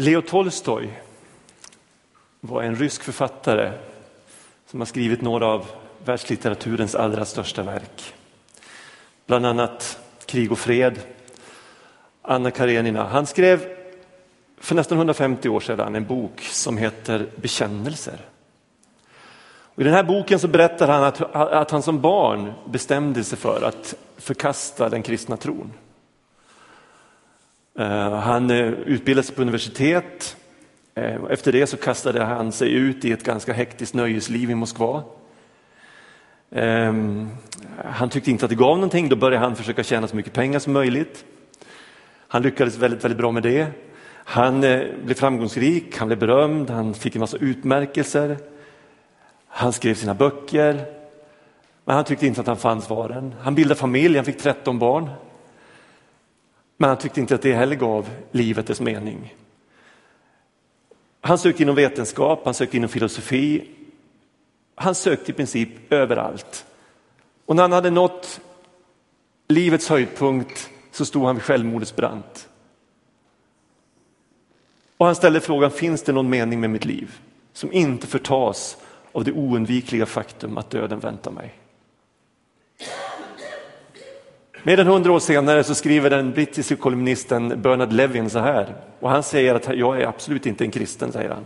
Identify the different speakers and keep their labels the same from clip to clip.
Speaker 1: Leo Tolstoj var en rysk författare som har skrivit några av världslitteraturens allra största verk. Bland annat Krig och fred, Anna Karenina. Han skrev för nästan 150 år sedan en bok som heter Bekännelser. Och I den här boken så berättar han att, att han som barn bestämde sig för att förkasta den kristna tron. Eh, han eh, utbildade sig på universitet. Eh, efter det så kastade han sig ut i ett ganska hektiskt nöjesliv i Moskva. Ehm, han tyckte inte att det gav någonting, då började han försöka tjäna så mycket pengar som möjligt. Han lyckades väldigt, väldigt bra med det. Han blev framgångsrik, han blev berömd, han fick en massa utmärkelser. Han skrev sina böcker, men han tyckte inte att han fann svaren. Han bildade familj, han fick 13 barn. Men han tyckte inte att det heller gav livet dess mening. Han sökte inom vetenskap, han sökte inom filosofi. Han sökte i princip överallt. Och när han hade nått livets höjdpunkt så stod han vid självmordets brant. Och han ställde frågan, finns det någon mening med mitt liv som inte förtas av det oundvikliga faktum att döden väntar mig? Mer än hundra år senare så skriver den brittiske kolumnisten Bernard Levin så här, och han säger att jag är absolut inte en kristen, säger han.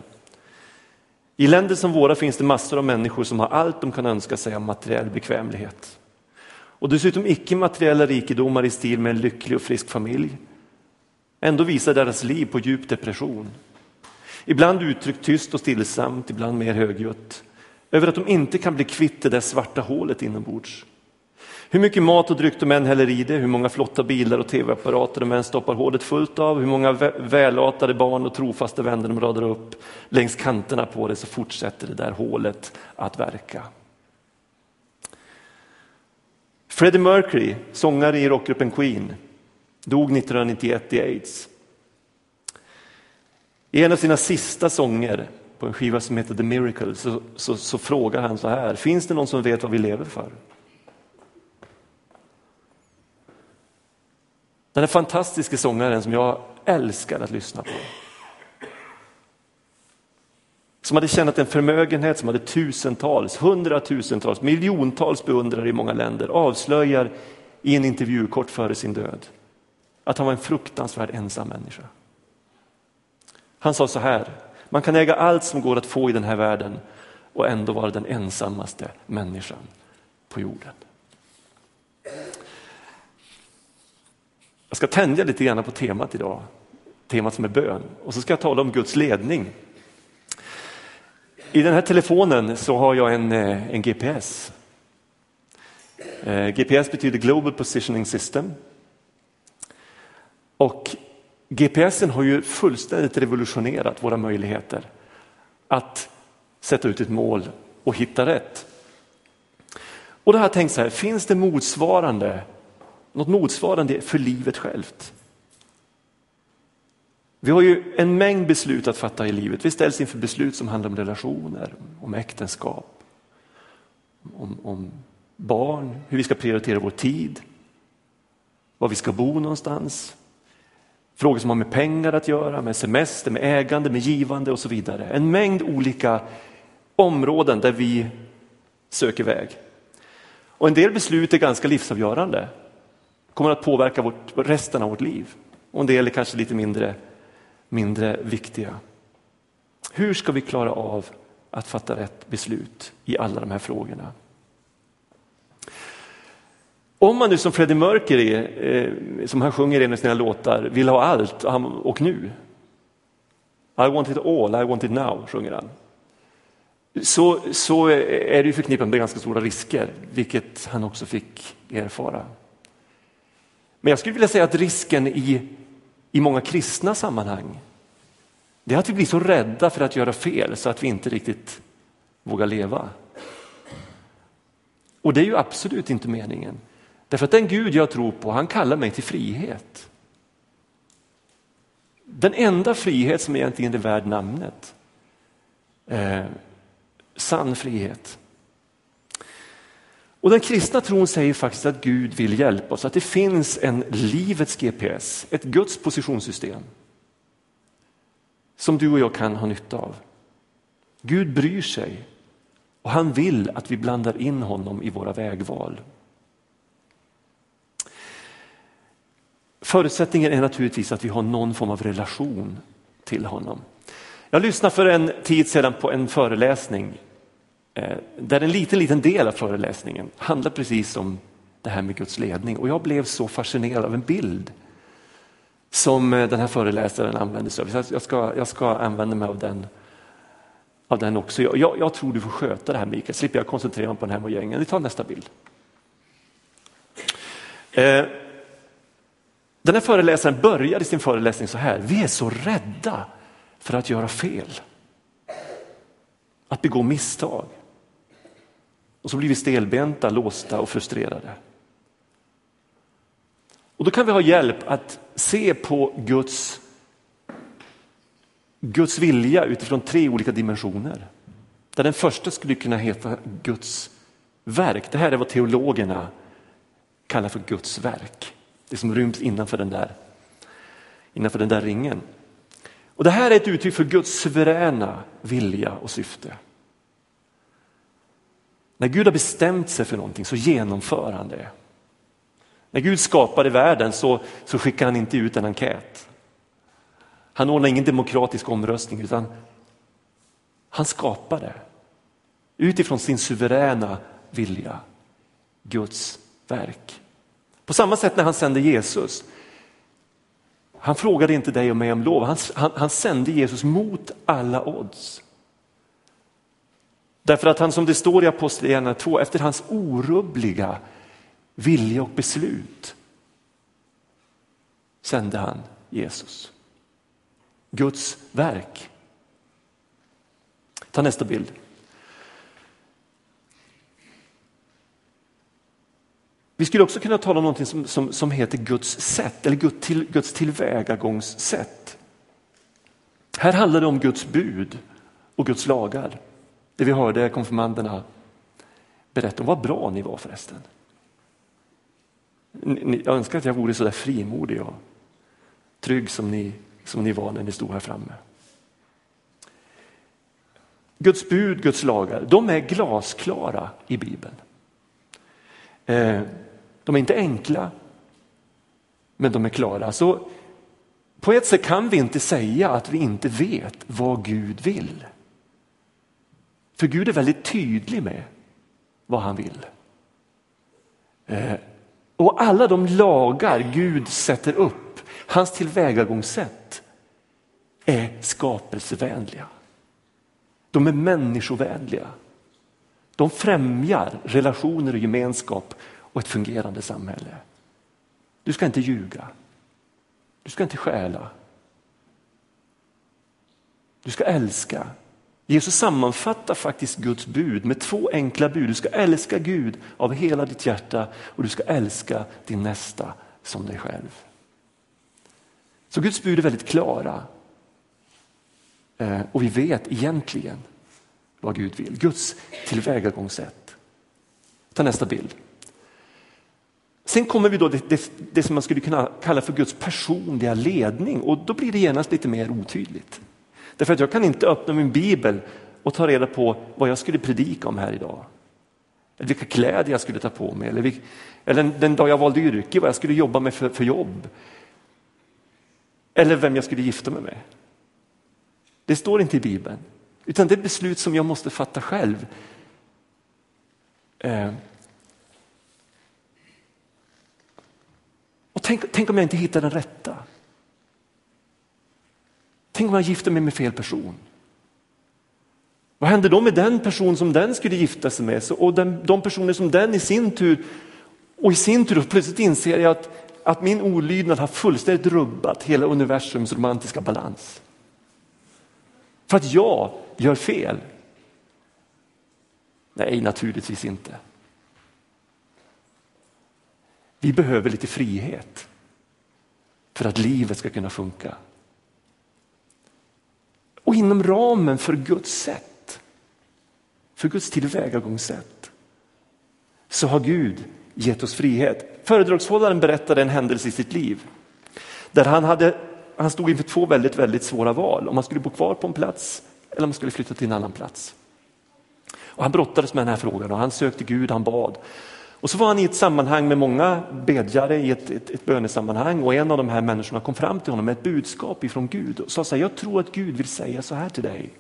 Speaker 1: I länder som våra finns det massor av människor som har allt de kan önska sig av materiell bekvämlighet. Och dessutom icke-materiella rikedomar i stil med en lycklig och frisk familj. Ändå visar deras liv på djup depression. Ibland uttryckt tyst och stillsamt, ibland mer högljutt. Över att de inte kan bli kvitt det där svarta hålet inombords. Hur mycket mat och dryck de än häller i det, hur många flotta bilar och tv-apparater de än stoppar hålet fullt av, hur många välartade barn och trofasta vänner de radar upp längs kanterna på det så fortsätter det där hålet att verka. Freddie Mercury, sångare i rockgruppen Queen, dog 1991 i aids. I en av sina sista sånger på en skiva som heter The Miracle så, så, så frågar han så här, finns det någon som vet vad vi lever för? Den här fantastiska sångaren som jag älskar att lyssna på. Som hade tjänat en förmögenhet som hade tusentals, hundratusentals, miljontals beundrare i många länder avslöjar i en intervju kort före sin död att han var en fruktansvärd ensam människa. Han sa så här, man kan äga allt som går att få i den här världen och ändå vara den ensammaste människan på jorden. Jag ska tänja lite grann på temat idag, temat som är bön. Och så ska jag tala om Guds ledning. I den här telefonen så har jag en, eh, en GPS. Eh, GPS betyder Global Positioning System. Och GPSen har ju fullständigt revolutionerat våra möjligheter att sätta ut ett mål och hitta rätt. Och då har jag tänkt så här, finns det motsvarande något motsvarande för livet självt. Vi har ju en mängd beslut att fatta i livet. Vi ställs inför beslut som handlar om relationer, om äktenskap, om, om barn, hur vi ska prioritera vår tid, var vi ska bo någonstans. Frågor som har med pengar att göra, med semester, med ägande, med givande och så vidare. En mängd olika områden där vi söker väg. Och en del beslut är ganska livsavgörande kommer att påverka vårt, resten av vårt liv. Och en del är kanske lite mindre, mindre viktiga. Hur ska vi klara av att fatta rätt beslut i alla de här frågorna? Om man nu som Freddie Mercury, eh, som han sjunger i en av sina låtar, vill ha allt och nu. I want it all, I want it now, sjunger han. Så, så är det förknippat med ganska stora risker, vilket han också fick erfara. Men jag skulle vilja säga att risken i, i många kristna sammanhang, det är att vi blir så rädda för att göra fel så att vi inte riktigt vågar leva. Och det är ju absolut inte meningen. Därför att den Gud jag tror på, han kallar mig till frihet. Den enda frihet som egentligen är värd namnet. Eh, sann frihet. Och den kristna tron säger faktiskt att Gud vill hjälpa oss, att det finns en livets GPS, ett Guds positionssystem. som du och jag kan ha nytta av. Gud bryr sig och han vill att vi blandar in honom i våra vägval. Förutsättningen är naturligtvis att vi har någon form av relation till honom. Jag lyssnade för en tid sedan på en föreläsning Eh, där en liten, liten del av föreläsningen handlar precis om det här med Guds ledning och jag blev så fascinerad av en bild som eh, den här föreläsaren använde sig av. Jag ska, jag ska använda mig av den, av den också. Jag, jag tror du får sköta det här Mikael, slipper jag koncentrera mig på den här mojängen. Vi tar nästa bild. Eh, den här föreläsaren började sin föreläsning så här, vi är så rädda för att göra fel. Att begå misstag. Och så blir vi stelbenta, låsta och frustrerade. Och då kan vi ha hjälp att se på Guds, Guds vilja utifrån tre olika dimensioner. Där den första skulle kunna heta Guds verk. Det här är vad teologerna kallar för Guds verk. Det som ryms innanför den där, innanför den där ringen. Och Det här är ett uttryck för Guds suveräna vilja och syfte. När Gud har bestämt sig för någonting så genomför han det. När Gud skapade världen så, så skickar han inte ut en enkät. Han ordnar ingen demokratisk omröstning utan han skapade utifrån sin suveräna vilja Guds verk. På samma sätt när han sände Jesus. Han frågade inte dig och mig om lov, han, han, han sände Jesus mot alla odds. Därför att han som det står i Apostlagärningarna 2, efter hans orubbliga vilja och beslut sände han Jesus. Guds verk. Ta nästa bild. Vi skulle också kunna tala om något som, som, som heter Guds sätt eller Guds, till, Guds tillvägagångssätt. Här handlar det om Guds bud och Guds lagar. Det vi hörde konfirmanderna berätta om. Vad bra ni var förresten. Jag önskar att jag vore så där frimodig och trygg som ni, som ni var när ni stod här framme. Guds bud, Guds lagar, de är glasklara i Bibeln. Eh, de är inte enkla, men de är klara. Så på ett sätt kan vi inte säga att vi inte vet vad Gud vill. För Gud är väldigt tydlig med vad han vill. Eh, och alla de lagar Gud sätter upp, hans tillvägagångssätt, är skapelsevänliga. De är människovänliga. De främjar relationer och gemenskap och ett fungerande samhälle. Du ska inte ljuga. Du ska inte stjäla. Du ska älska. Jesus sammanfattar faktiskt Guds bud med två enkla bud. Du ska älska Gud av hela ditt hjärta och du ska älska din nästa som dig själv. Så Guds bud är väldigt klara. Eh, och vi vet egentligen vad Gud vill. Guds tillvägagångssätt. Ta nästa bild. Sen kommer vi då det, det, det, som man skulle kunna kalla för Guds personliga ledning och då blir det genast lite mer otydligt. Därför att jag kan inte öppna min bibel och ta reda på vad jag skulle predika om här idag. Eller vilka kläder jag skulle ta på mig eller, vilk, eller den dag jag valde yrke, vad jag skulle jobba med för, för jobb. Eller vem jag skulle gifta mig med. Det står inte i bibeln, utan det är beslut som jag måste fatta själv. Eh, Och tänk, tänk om jag inte hittar den rätta? Tänk om jag gifter mig med fel person? Vad händer då med den person som den skulle gifta sig med och den, de personer som den i sin tur och i sin tur plötsligt inser jag att, att min olydnad har fullständigt rubbat hela universums romantiska balans. För att jag gör fel? Nej, naturligtvis inte. Vi behöver lite frihet för att livet ska kunna funka. Och inom ramen för Guds sätt, för Guds tillvägagångssätt, så har Gud gett oss frihet. Föredragshållaren berättade en händelse i sitt liv där han hade han stod inför två väldigt, väldigt svåra val. Om han skulle bo kvar på en plats eller om han skulle flytta till en annan plats. Och han brottades med den här frågan och han sökte Gud, han bad. Och så var han i ett sammanhang med många bedjare i ett, ett, ett bönesammanhang och en av de här människorna kom fram till honom med ett budskap ifrån Gud och sa så här, jag tror att Gud vill säga så här till dig.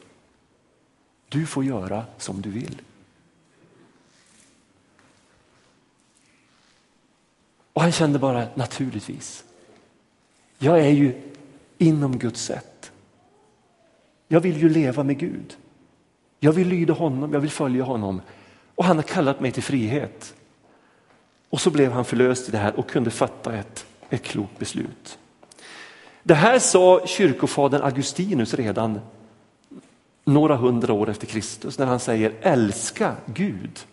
Speaker 1: Du får göra som du vill. Och han kände bara naturligtvis, jag är ju inom Guds sätt. Jag vill ju leva med Gud. Jag vill lyda honom, jag vill följa honom. Och han har kallat mig till frihet. Och så blev han förlöst i det här och kunde fatta ett, ett klokt beslut. Det här sa kyrkofadern Augustinus redan några hundra år efter Kristus när han säger älska Gud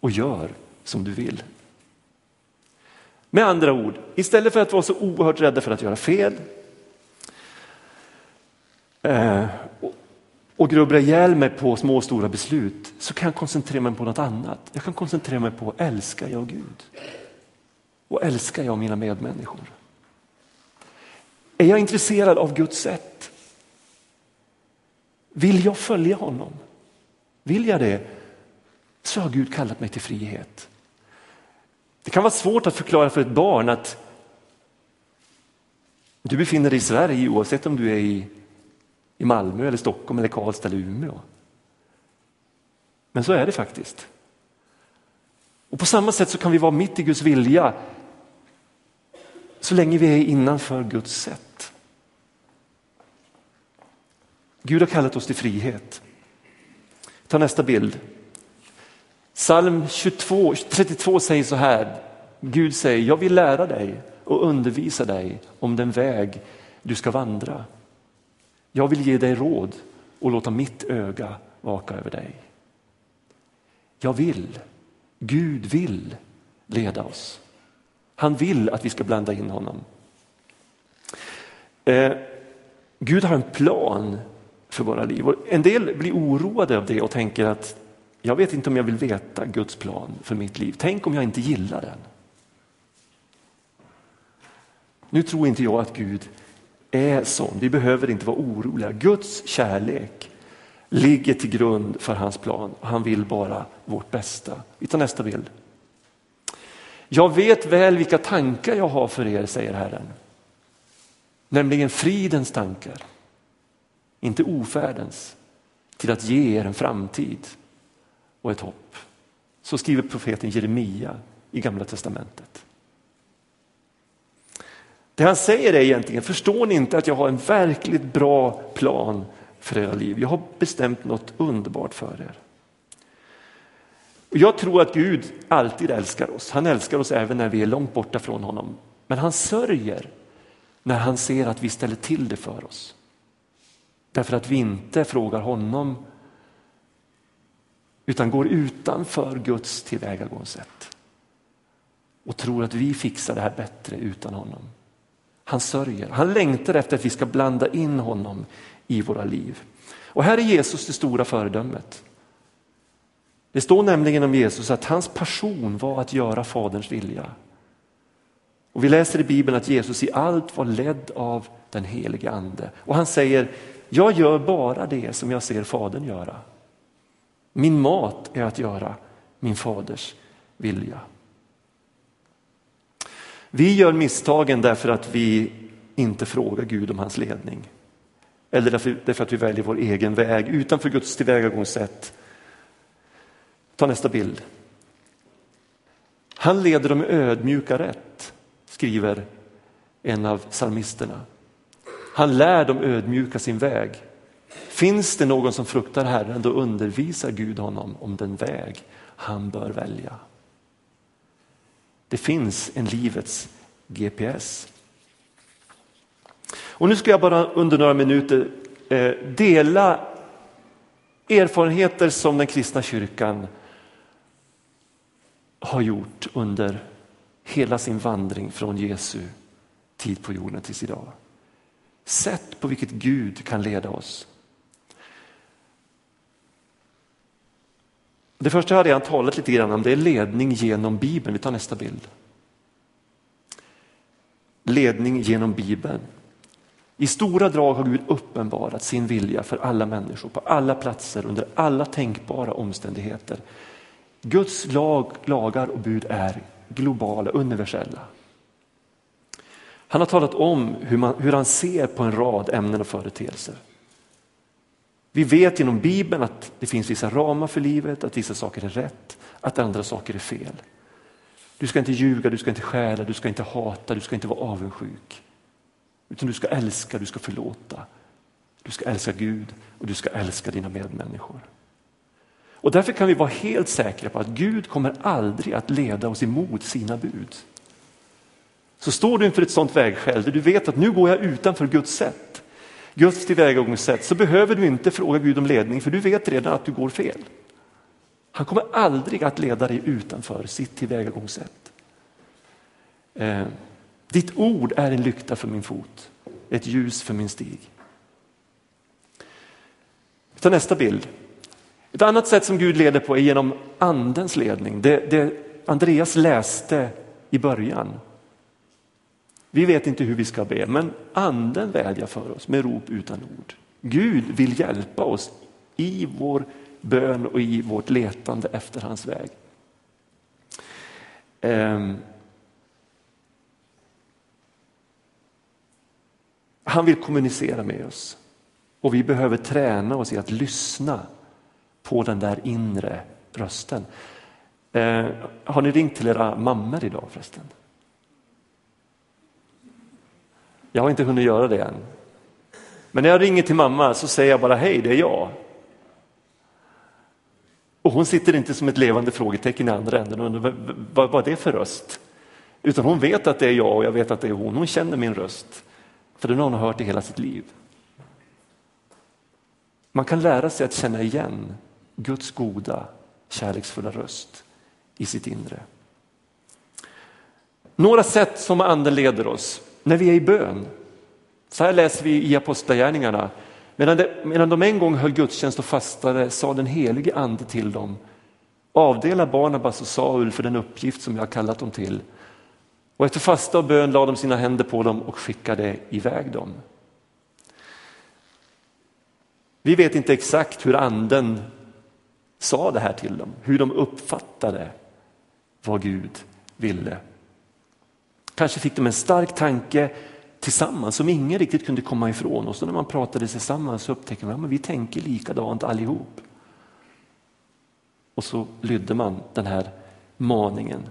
Speaker 1: och gör som du vill. Med andra ord, istället för att vara så oerhört rädda för att göra fel eh, och grubbla ihjäl mig på små och stora beslut så kan jag koncentrera mig på något annat. Jag kan koncentrera mig på älskar jag Gud? Och älskar jag mina medmänniskor? Är jag intresserad av Guds sätt? Vill jag följa honom? Vill jag det så har Gud kallat mig till frihet. Det kan vara svårt att förklara för ett barn att du befinner dig i Sverige oavsett om du är i, i Malmö, eller Stockholm, eller Karlstad eller Umeå. Men så är det faktiskt. Och På samma sätt så kan vi vara mitt i Guds vilja så länge vi är innanför Guds sätt. Gud har kallat oss till frihet. Ta nästa bild. Psalm 22, 32 säger så här. Gud säger, jag vill lära dig och undervisa dig om den väg du ska vandra. Jag vill ge dig råd och låta mitt öga vaka över dig. Jag vill, Gud vill leda oss. Han vill att vi ska blanda in honom. Eh, Gud har en plan för våra liv. Och en del blir oroade av det och tänker att jag vet inte om jag vill veta Guds plan för mitt liv. Tänk om jag inte gillar den. Nu tror inte jag att Gud är sån. Vi behöver inte vara oroliga. Guds kärlek ligger till grund för hans plan. Han vill bara vårt bästa. Vi tar nästa bild. Jag vet väl vilka tankar jag har för er, säger Herren. Nämligen fridens tankar, inte ofärdens, till att ge er en framtid och ett hopp. Så skriver profeten Jeremia i Gamla testamentet. Det han säger är egentligen, förstår ni inte att jag har en verkligt bra plan för era liv? Jag har bestämt något underbart för er. Jag tror att Gud alltid älskar oss. Han älskar oss även när vi är långt borta från honom. Men han sörjer när han ser att vi ställer till det för oss. Därför att vi inte frågar honom utan går utanför Guds tillvägagångssätt och tror att vi fixar det här bättre utan honom. Han sörjer, han längtar efter att vi ska blanda in honom i våra liv. Och här är Jesus det stora föredömet. Det står nämligen om Jesus att hans passion var att göra Faderns vilja. Och Vi läser i Bibeln att Jesus i allt var ledd av den helige ande. Och han säger, jag gör bara det som jag ser Fadern göra. Min mat är att göra min faders vilja. Vi gör misstagen därför att vi inte frågar Gud om hans ledning. Eller därför, därför att vi väljer vår egen väg utanför Guds tillvägagångssätt. Ta nästa bild. Han leder dem ödmjuka rätt, skriver en av psalmisterna. Han lär dem ödmjuka sin väg. Finns det någon som fruktar Herren, då undervisar Gud honom om den väg han bör välja. Det finns en livets GPS. Och nu ska jag bara under några minuter eh, dela erfarenheter som den kristna kyrkan har gjort under hela sin vandring från Jesu tid på jorden tills idag. Sätt på vilket Gud kan leda oss. Det första jag redan talat lite grann om det är ledning genom Bibeln. Vi tar nästa bild. Ledning genom Bibeln. I stora drag har Gud uppenbarat sin vilja för alla människor på alla platser under alla tänkbara omständigheter. Guds lag, lagar och bud är globala, universella. Han har talat om hur, man, hur han ser på en rad ämnen och företeelser. Vi vet genom Bibeln att det finns vissa ramar för livet, att vissa saker är rätt, att andra saker är fel. Du ska inte ljuga, du ska inte stjäla, du ska inte hata, du ska inte vara avundsjuk. Utan du ska älska, du ska förlåta. Du ska älska Gud och du ska älska dina medmänniskor. Och därför kan vi vara helt säkra på att Gud kommer aldrig att leda oss emot sina bud. Så står du inför ett sådant vägskäl där du vet att nu går jag utanför Guds sätt, Guds tillvägagångssätt, så behöver du inte fråga Gud om ledning för du vet redan att du går fel. Han kommer aldrig att leda dig utanför sitt tillvägagångssätt. Eh, ditt ord är en lykta för min fot, ett ljus för min stig. Ta nästa bild. Ett annat sätt som Gud leder på är genom andens ledning. Det, det Andreas läste i början. Vi vet inte hur vi ska be, men anden vädjar för oss med rop utan ord. Gud vill hjälpa oss i vår bön och i vårt letande efter hans väg. Um, han vill kommunicera med oss och vi behöver träna oss i att lyssna på den där inre rösten. Uh, har ni ringt till era mammor idag förresten? Jag har inte hunnit göra det än. Men när jag ringer till mamma så säger jag bara hej, det är jag. Och hon sitter inte som ett levande frågetecken i andra änden och undrar vad, vad är det för röst? Utan hon vet att det är jag och jag vet att det är hon. Hon känner min röst. För den har hon hört i hela sitt liv. Man kan lära sig att känna igen Guds goda, kärleksfulla röst i sitt inre. Några sätt som anden leder oss när vi är i bön. Så här läser vi i Apostlagärningarna. Medan, det, medan de en gång höll gudstjänst och fastade sa den helige ande till dem avdela Barnabas och Saul för den uppgift som jag har kallat dem till. Och efter fasta och bön lade de sina händer på dem och skickade iväg dem. Vi vet inte exakt hur anden sa det här till dem, hur de uppfattade vad Gud ville. Kanske fick de en stark tanke tillsammans som ingen riktigt kunde komma ifrån. Och så när man pratade tillsammans så upptäckte man att vi tänker likadant allihop. Och så lydde man den här maningen.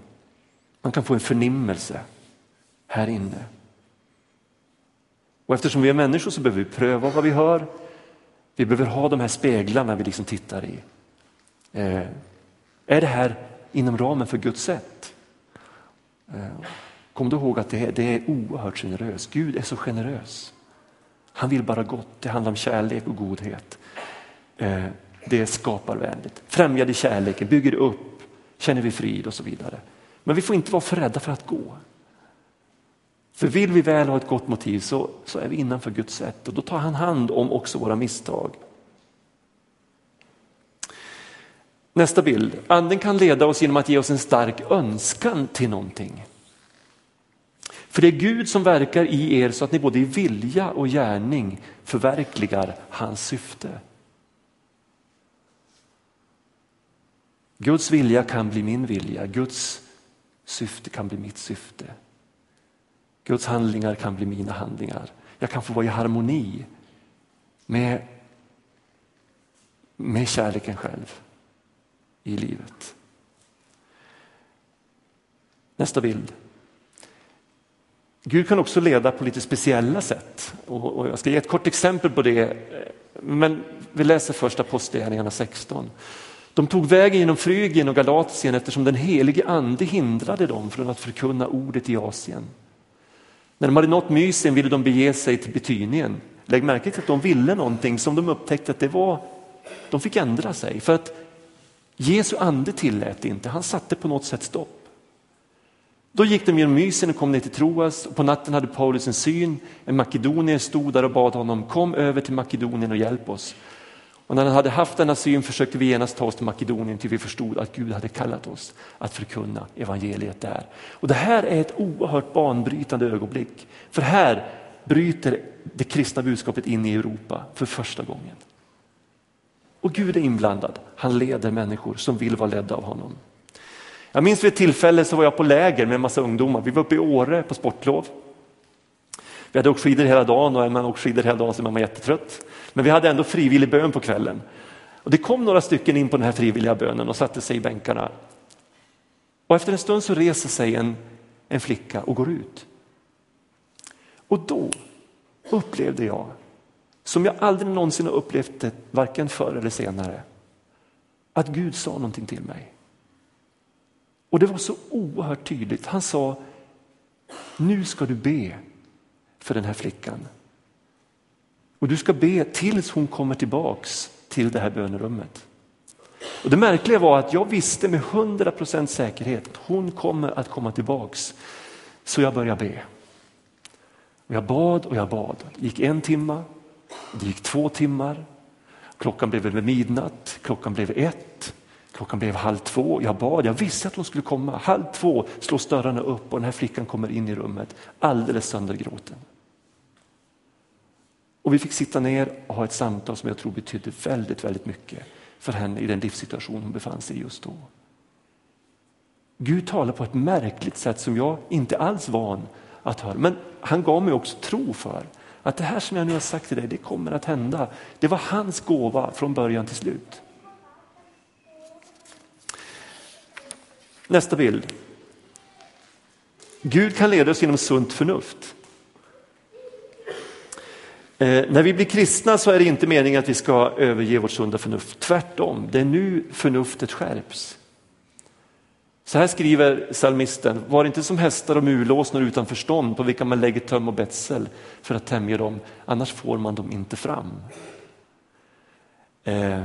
Speaker 1: Man kan få en förnimmelse här inne. Och eftersom vi är människor så behöver vi pröva vad vi hör. Vi behöver ha de här speglarna vi liksom tittar i. Eh, är det här inom ramen för Guds sätt? Eh, Kom du ihåg att det är, det är oerhört generöst. Gud är så generös. Han vill bara gott. Det handlar om kärlek och godhet. Eh, det är skaparvänligt. Främjar det kärleken, bygger upp, känner vi frid och så vidare. Men vi får inte vara för rädda för att gå. För vill vi väl ha ett gott motiv så, så är vi innanför Guds sätt och då tar han hand om också våra misstag. Nästa bild. Anden kan leda oss genom att ge oss en stark önskan till någonting. För det är Gud som verkar i er så att ni både i vilja och gärning förverkligar hans syfte. Guds vilja kan bli min vilja, Guds syfte kan bli mitt syfte. Guds handlingar kan bli mina handlingar. Jag kan få vara i harmoni med, med kärleken själv i livet. Nästa bild. Gud kan också leda på lite speciella sätt. Och, jag ska ge ett kort exempel på det. Men vi läser först Apostlagärningarna 16. De tog vägen genom Frygien och Galatien eftersom den helige ande hindrade dem från att förkunna ordet i Asien. När de hade nått Mysien ville de bege sig till Betynien. Lägg märke till att de ville någonting som de upptäckte att det var, de fick ändra sig. För att Jesu ande tillät inte, han satte på något sätt stopp. Då gick de genom Mysien och kom ner till Troas och på natten hade Paulus en syn. En makedonier stod där och bad honom kom över till Makedonien och hjälp oss. Och när han hade haft denna syn försökte vi genast ta oss till Makedonien till vi förstod att Gud hade kallat oss att förkunna evangeliet där. Och det här är ett oerhört banbrytande ögonblick. För här bryter det kristna budskapet in i Europa för första gången. Och Gud är inblandad. Han leder människor som vill vara ledda av honom. Jag minns vid ett tillfälle så var jag på läger med en massa ungdomar. Vi var uppe i Åre på sportlov. Vi hade åkt skidor hela dagen och är man åkt skidor hela dagen så är man jättetrött. Men vi hade ändå frivillig bön på kvällen. Och det kom några stycken in på den här frivilliga bönen och satte sig i bänkarna. Och efter en stund så reser sig en, en flicka och går ut. Och då upplevde jag, som jag aldrig någonsin har upplevt det, varken förr eller senare, att Gud sa någonting till mig. Och det var så oerhört tydligt. Han sa, nu ska du be för den här flickan. Och du ska be tills hon kommer tillbaks till det här bönerummet. Och det märkliga var att jag visste med hundra procent säkerhet att hon kommer att komma tillbaks. Så jag började be. Och jag bad och jag bad. Det gick en timma, det gick två timmar, klockan blev över midnatt, klockan blev ett, klockan blev halv två. Jag bad, jag visste att hon skulle komma. Halv två slås dörrarna upp och den här flickan kommer in i rummet alldeles söndergråten. Och vi fick sitta ner och ha ett samtal som jag tror betydde väldigt, väldigt mycket för henne i den livssituation hon befann sig i just då. Gud talar på ett märkligt sätt som jag inte alls van att höra. Men han gav mig också tro för att det här som jag nu har sagt till dig, det kommer att hända. Det var hans gåva från början till slut. Nästa bild. Gud kan leda oss genom sunt förnuft. Eh, när vi blir kristna så är det inte meningen att vi ska överge vårt sunda förnuft. Tvärtom, det är nu förnuftet skärps. Så här skriver psalmisten, var inte som hästar och mulåsnor utan förstånd på vilka man lägger töm och betsel för att tämja dem, annars får man dem inte fram. Eh,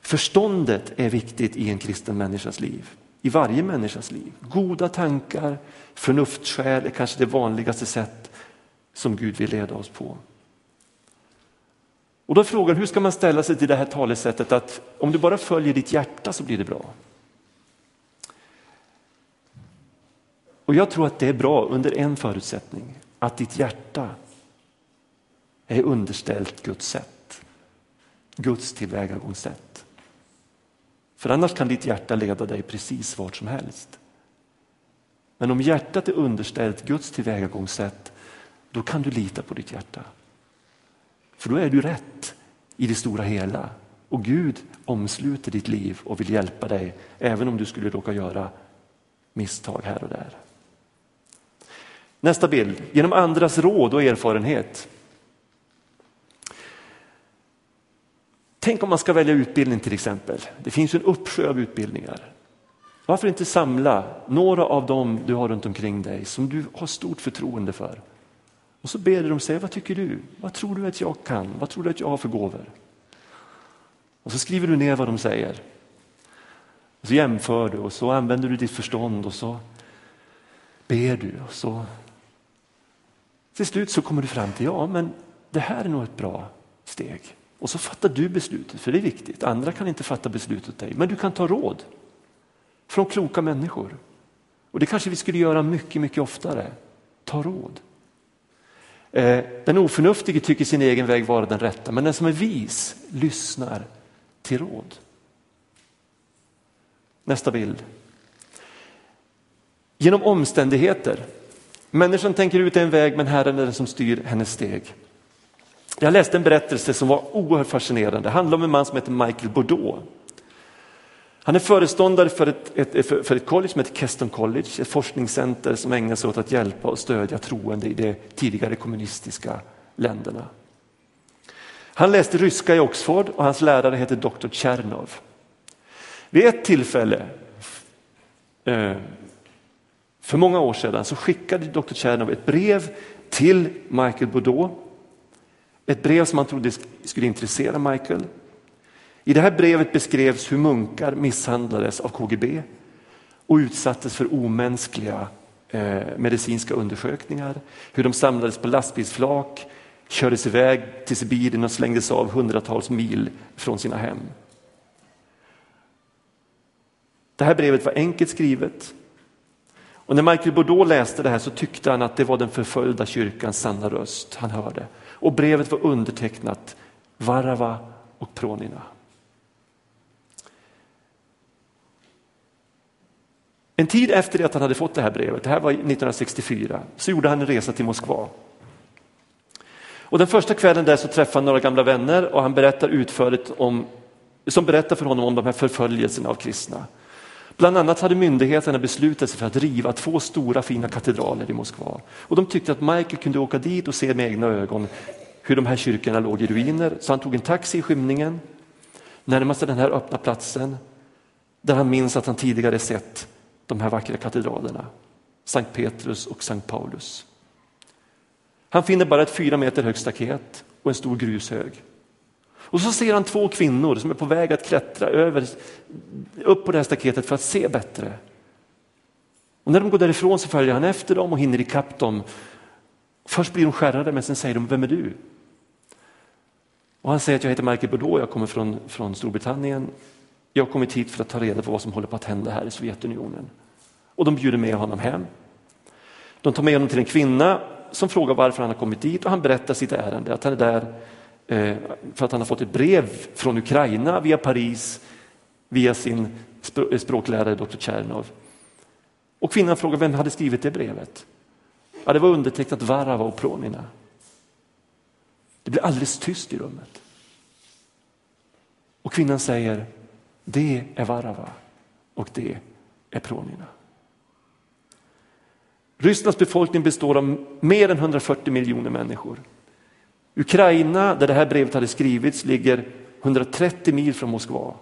Speaker 1: förståndet är viktigt i en kristen människas liv, i varje människas liv. Goda tankar, förnuftsskäl är kanske det vanligaste sätt som Gud vill leda oss på. Och då är frågan, hur ska man ställa sig till det här talesättet att om du bara följer ditt hjärta så blir det bra? Och jag tror att det är bra under en förutsättning, att ditt hjärta är underställt Guds sätt, Guds tillvägagångssätt. För annars kan ditt hjärta leda dig precis vart som helst. Men om hjärtat är underställt Guds tillvägagångssätt, då kan du lita på ditt hjärta. För då är du rätt i det stora hela. Och Gud omsluter ditt liv och vill hjälpa dig även om du skulle råka göra misstag här och där. Nästa bild, genom andras råd och erfarenhet. Tänk om man ska välja utbildning till exempel. Det finns en uppsjö av utbildningar. Varför inte samla några av dem du har runt omkring dig som du har stort förtroende för och så ber du dem säga, vad tycker du? Vad tror du att jag kan? Vad tror du att jag har för gåvor? Och så skriver du ner vad de säger. Och så jämför du och så använder du ditt förstånd och så ber du och så till slut så kommer du fram till, ja men det här är nog ett bra steg. Och så fattar du beslutet, för det är viktigt. Andra kan inte fatta beslutet åt dig, men du kan ta råd från kloka människor. Och det kanske vi skulle göra mycket, mycket oftare. Ta råd. Eh, den oförnuftige tycker sin egen väg vara den rätta, men den som är vis lyssnar till råd. Nästa bild. Genom omständigheter. Människan tänker ut en väg, men Herren är den som styr hennes steg. Jag läste en berättelse som var oerhört fascinerande. Det handlar om en man som heter Michael Bordeaux. Han är föreståndare för ett, ett, för ett college som heter Keston College, ett forskningscenter som ägnar sig åt att hjälpa och stödja troende i de tidigare kommunistiska länderna. Han läste ryska i Oxford och hans lärare heter Dr. Tjernov. Vid ett tillfälle eh, för många år sedan så skickade Dr. Tjernov ett brev till Michael Bordeaux. Ett brev som han trodde skulle intressera Michael. I det här brevet beskrevs hur munkar misshandlades av KGB och utsattes för omänskliga eh, medicinska undersökningar. Hur de samlades på lastbilsflak, kördes iväg till Sibirien och slängdes av hundratals mil från sina hem. Det här brevet var enkelt skrivet Och när Michael Bordeaux läste det här så tyckte han att det var den förföljda kyrkans sanna röst han hörde. Och brevet var undertecknat Varava och Pronina. En tid efter att han hade fått det här brevet, det här var 1964, så gjorde han en resa till Moskva. Och den första kvällen där så träffade han några gamla vänner och han berättar utförligt om, som berättar för honom om de här förföljelserna av kristna. Bland annat hade myndigheterna beslutat sig för att riva två stora fina katedraler i Moskva. Och de tyckte att Michael kunde åka dit och se med egna ögon hur de här kyrkorna låg i ruiner. Så han tog en taxi i skymningen, närmast den här öppna platsen, där han minns att han tidigare sett de här vackra katedralerna, Sankt Petrus och Sankt Paulus. Han finner bara ett fyra meter högt staket och en stor grushög. Och så ser han två kvinnor som är på väg att klättra över, upp på det här staketet för att se bättre. Och när de går därifrån så följer han efter dem och hinner ikapp dem. Först blir de skärrade men sen säger de, vem är du? Och han säger att jag heter Michael Bordeaux, jag kommer från, från Storbritannien. Jag har kommit hit för att ta reda på vad som håller på att hända här i Sovjetunionen. Och de bjuder med honom hem. De tar med honom till en kvinna som frågar varför han har kommit dit och han berättar sitt ärende, att han är där Eh, för att han har fått ett brev från Ukraina via Paris, via sin eh, språklärare Dr. Tjernov. Och kvinnan frågar vem hade skrivit det brevet? Ja, det var undertecknat Varava och Pronina. Det blir alldeles tyst i rummet. Och kvinnan säger, det är Varava och det är Pronina. Rysslands befolkning består av mer än 140 miljoner människor. Ukraina, där det här brevet hade skrivits, ligger 130 mil från Moskva.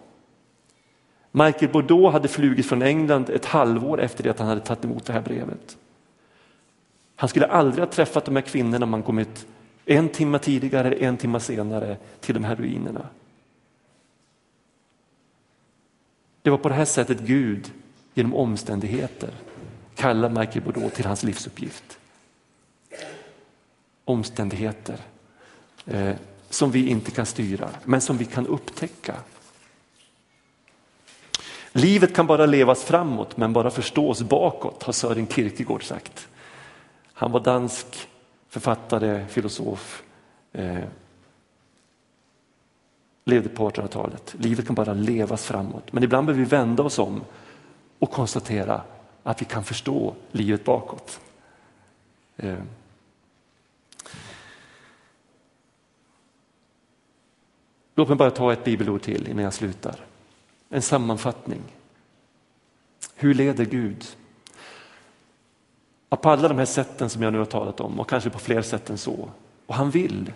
Speaker 1: Michael Bordeaux hade flugit från England ett halvår efter det att han hade tagit emot det här brevet. Han skulle aldrig ha träffat de här kvinnorna om han kommit en timme tidigare eller en timme senare till de här ruinerna. Det var på det här sättet Gud genom omständigheter kallar Michael Bordeaux till hans livsuppgift. Omständigheter eh, som vi inte kan styra, men som vi kan upptäcka. Livet kan bara levas framåt, men bara förstås bakåt, har Sören Kierkegaard sagt. Han var dansk författare, filosof, eh, levde på 1800-talet. Livet kan bara levas framåt, men ibland behöver vi vända oss om och konstatera att vi kan förstå livet bakåt. Eh. Låt mig bara ta ett bibelord till innan jag slutar. En sammanfattning. Hur leder Gud? På alla de här sätten som jag nu har talat om och kanske på fler sätt än så. Och han vill.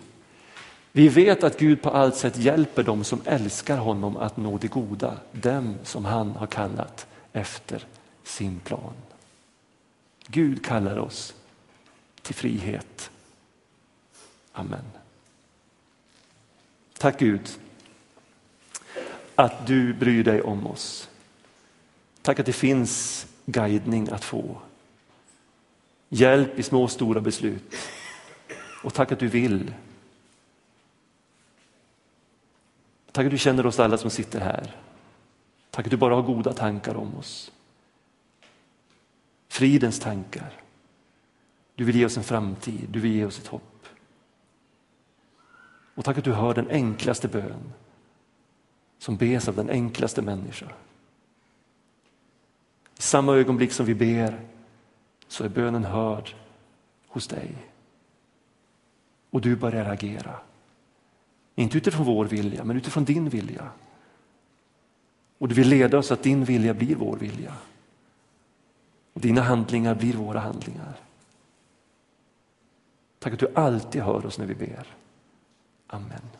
Speaker 1: Vi vet att Gud på allt sätt hjälper dem som älskar honom att nå det goda, dem som han har kallat efter sin plan. Gud kallar oss till frihet. Amen. Tack Gud att du bryr dig om oss. Tack att det finns guidning att få. Hjälp i små och stora beslut. Och tack att du vill. Tack att du känner oss alla som sitter här. Tack att du bara har goda tankar om oss. Fridens tankar. Du vill ge oss en framtid, du vill ge oss ett hopp. Och tack att du hör den enklaste bön som bes av den enklaste människa. I samma ögonblick som vi ber så är bönen hörd hos dig. Och du börjar agera. Inte utifrån vår vilja, men utifrån din vilja. Och du vill leda oss att din vilja blir vår vilja. Och dina handlingar blir våra handlingar. Tack att du alltid hör oss när vi ber. Amen.